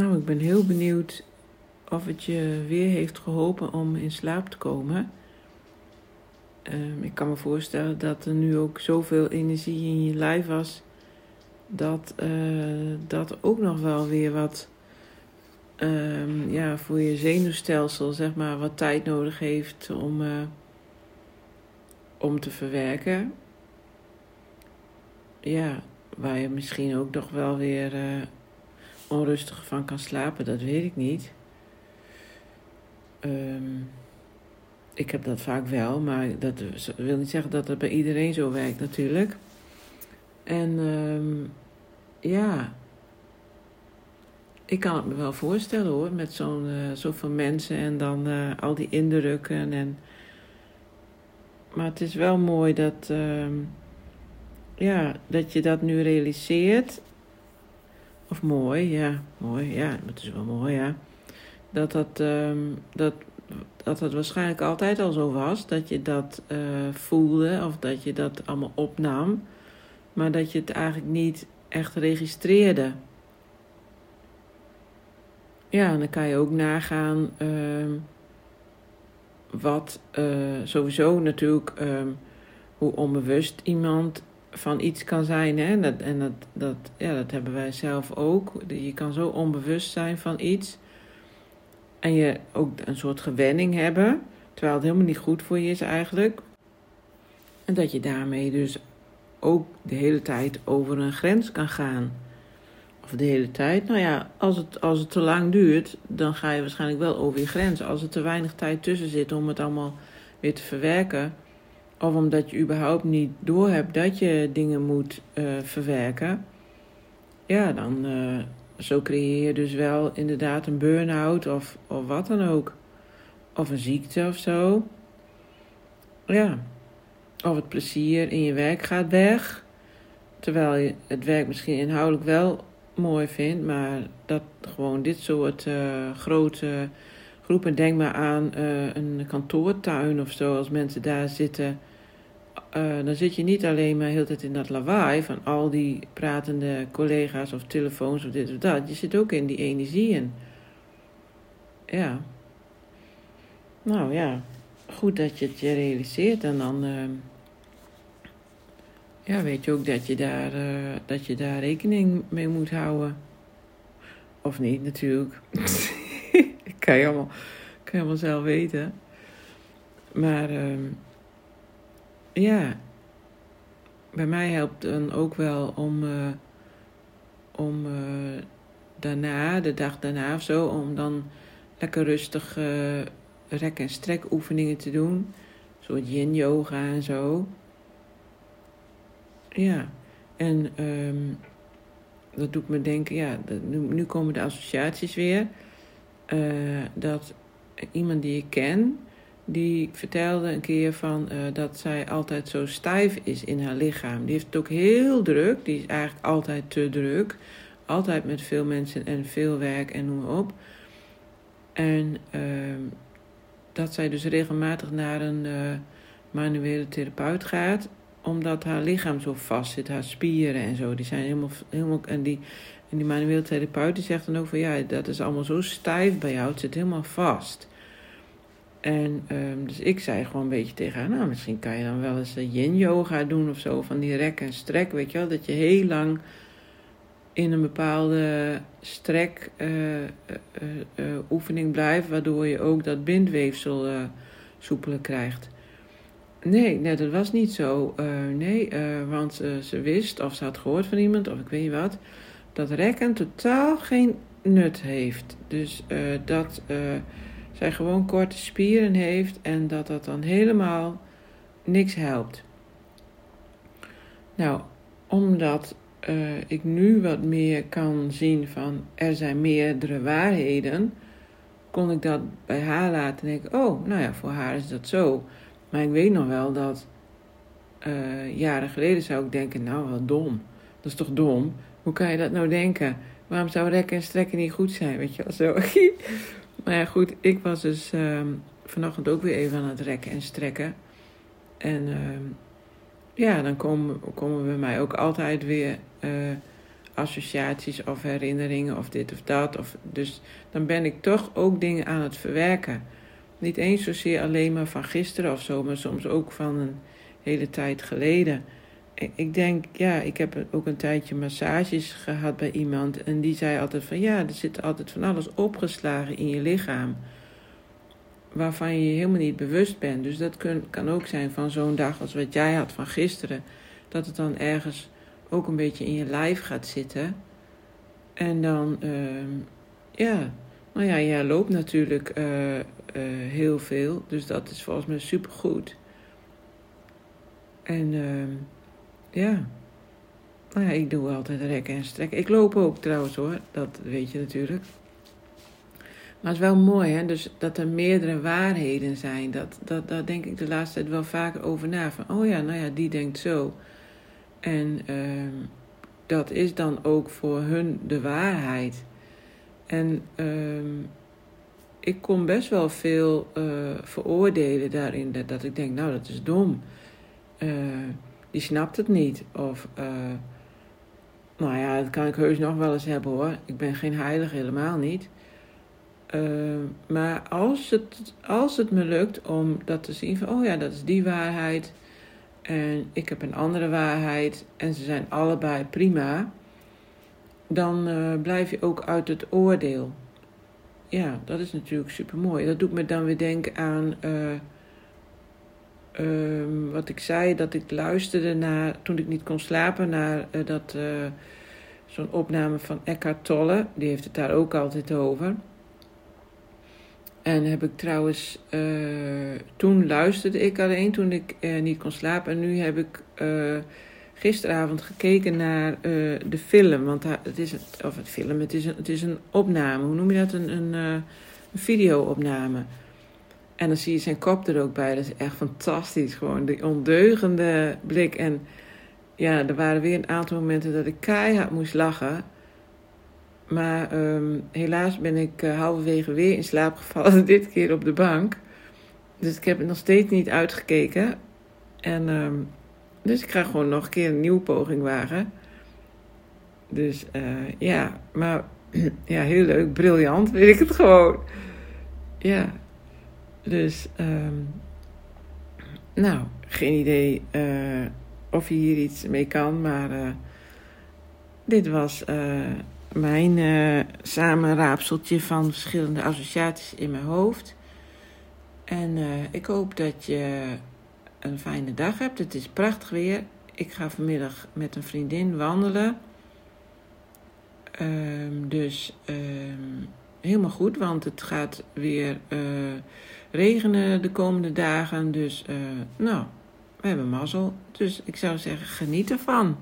Nou, ik ben heel benieuwd of het je weer heeft geholpen om in slaap te komen. Ehm, ik kan me voorstellen dat er nu ook zoveel energie in je lijf was. Dat uh, dat ook nog wel weer wat um, ja, voor je zenuwstelsel, zeg maar, wat tijd nodig heeft om, uh, om te verwerken. Ja, waar je misschien ook nog wel weer uh, onrustig van kan slapen, dat weet ik niet. Um, ik heb dat vaak wel, maar dat wil niet zeggen dat het bij iedereen zo werkt natuurlijk. En um, ja, ik kan het me wel voorstellen hoor, met zo'n uh, zoveel mensen en dan uh, al die indrukken. En... Maar het is wel mooi dat, uh, ja, dat je dat nu realiseert. Of mooi, ja, mooi, ja, dat is wel mooi, ja. Dat dat, um, dat, dat het waarschijnlijk altijd al zo was, dat je dat uh, voelde of dat je dat allemaal opnam, maar dat je het eigenlijk niet echt registreerde. Ja, en dan kan je ook nagaan uh, wat uh, sowieso natuurlijk um, hoe onbewust iemand van iets kan zijn. Hè? En, dat, en dat, dat, ja, dat hebben wij zelf ook. Je kan zo onbewust zijn van iets. En je ook een soort gewenning hebben, terwijl het helemaal niet goed voor je is eigenlijk. En dat je daarmee dus ook de hele tijd over een grens kan gaan. Of de hele tijd. Nou ja, als het, als het te lang duurt, dan ga je waarschijnlijk wel over je grens. Als er te weinig tijd tussen zit om het allemaal weer te verwerken. Of omdat je überhaupt niet doorhebt dat je dingen moet uh, verwerken. Ja, dan, uh, zo creëer je dus wel inderdaad een burn-out of, of wat dan ook. Of een ziekte of zo. Ja. Of het plezier in je werk gaat weg. Terwijl je het werk misschien inhoudelijk wel mooi vindt, maar dat gewoon dit soort uh, grote groepen, denk maar aan een kantoortuin of zo, als mensen daar zitten. Uh, dan zit je niet alleen maar heel tijd in dat lawaai van al die pratende collega's of telefoons of dit of dat. Je zit ook in die energieën. Ja. Nou ja, goed dat je het je realiseert en dan uh, ja, weet je ook dat je, daar, uh, dat je daar rekening mee moet houden. Of niet, natuurlijk. kan, je allemaal, kan je allemaal zelf weten. Maar uh, ja, bij mij helpt dan ook wel om, uh, om uh, daarna, de dag daarna of zo, om dan lekker rustig uh, rek- en strek oefeningen te doen. Een soort yin yoga en zo. Ja, en um, dat doet me denken, ja, nu, nu komen de associaties weer. dat iemand die ik ken, die vertelde een keer van, uh, dat zij altijd zo stijf is in haar lichaam. Die heeft het ook heel druk. Die is eigenlijk altijd te druk. Altijd met veel mensen en veel werk en noem maar op. En uh, dat zij dus regelmatig naar een uh, manuele therapeut gaat. Omdat haar lichaam zo vast zit. Haar spieren en zo. Die zijn helemaal... helemaal en die, en die manuele therapeut die zegt dan ook van... Ja, dat is allemaal zo stijf bij jou. Het zit helemaal vast. En um, dus ik zei gewoon een beetje tegen haar, nou misschien kan je dan wel eens yin yoga doen of zo, van die rek en strek, weet je wel, dat je heel lang in een bepaalde strek uh, uh, oefening blijft, waardoor je ook dat bindweefsel soepeler krijgt. Nee, nee, dat was niet zo. nee, want ze wist, of ze had gehoord van iemand, of ik weet niet wat, dat rekken totaal geen nut heeft. Dus dat zij gewoon korte spieren heeft en dat dat dan helemaal niks helpt. Nou, omdat uh, ik nu wat meer kan zien van er zijn meerdere waarheden, kon ik dat bij haar laten denken: oh, nou ja, voor haar is dat zo. Maar ik weet nog wel dat uh, jaren geleden zou ik denken: nou, wat dom. Dat is toch dom? Hoe kan je dat nou denken? Waarom zou rekken en strekken niet goed zijn? Weet je wel zo. Maar ja, goed, ik was dus uh, vanochtend ook weer even aan het rekken en strekken. En uh, ja, dan komen, komen bij mij ook altijd weer uh, associaties of herinneringen of dit of dat. Of, dus dan ben ik toch ook dingen aan het verwerken. Niet eens zozeer alleen maar van gisteren of zo, maar soms ook van een hele tijd geleden. Ik denk, ja, ik heb ook een tijdje massages gehad bij iemand. En die zei altijd van ja, er zit altijd van alles opgeslagen in je lichaam. Waarvan je je helemaal niet bewust bent. Dus dat kun, kan ook zijn van zo'n dag als wat jij had van gisteren. Dat het dan ergens ook een beetje in je lijf gaat zitten. En dan, uh, ja, nou ja, jij loopt natuurlijk uh, uh, heel veel. Dus dat is volgens mij supergoed. En uh, ja, nou ja, ik doe altijd rekken en strekken. Ik loop ook trouwens hoor, dat weet je natuurlijk. Maar het is wel mooi, hè? Dus dat er meerdere waarheden zijn. Dat, dat, daar denk ik de laatste tijd wel vaker over na. Van, oh ja, nou ja, die denkt zo. En uh, dat is dan ook voor hun de waarheid. En uh, ik kon best wel veel uh, veroordelen daarin. Dat, dat ik denk, nou, dat is dom. Die snapt het niet. Of, uh, nou ja, dat kan ik heus nog wel eens hebben hoor. Ik ben geen heilige, helemaal niet. Uh, maar als het, als het me lukt om dat te zien van, oh ja, dat is die waarheid. En ik heb een andere waarheid. En ze zijn allebei prima. Dan uh, blijf je ook uit het oordeel. Ja, dat is natuurlijk super mooi. Dat doet me dan weer denken aan um, wat ik zei, dat ik luisterde naar, toen ik niet kon slapen, naar uh, dat, uh, zo'n opname van Eckhart Tolle. Die heeft het daar ook altijd over. En heb ik trouwens, uh, toen luisterde ik alleen, toen ik niet kon slapen. En nu heb ik gisteravond gekeken naar de film. Want het is, een, of het film, het is een, het is een opname. Hoe noem je dat? Een, een, een video-opname. En dan zie je zijn kop er ook bij. Dat is echt fantastisch. Gewoon die ondeugende blik. En ja, er waren weer een aantal momenten dat ik keihard moest lachen. Maar um, helaas ben ik uh, halverwege weer in slaap gevallen. Dit keer op de bank. Dus ik heb het nog steeds niet uitgekeken. En um, dus ik ga gewoon nog een keer een nieuwe poging wagen. Dus uh, ja, maar ja, heel leuk, briljant, weet ik het gewoon. Ja, dus, um, nou, geen idee uh, of je hier iets mee kan, maar uh, dit was uh, mijn samenraapseltje van verschillende associaties in mijn hoofd. En ik hoop dat je een fijne dag hebt. Het is prachtig weer. Ik ga vanmiddag met een vriendin wandelen. Um, dus um, helemaal goed, want het gaat weer regenen de komende dagen. Dus uh, nou, we hebben mazzel. Dus ik zou zeggen, geniet ervan.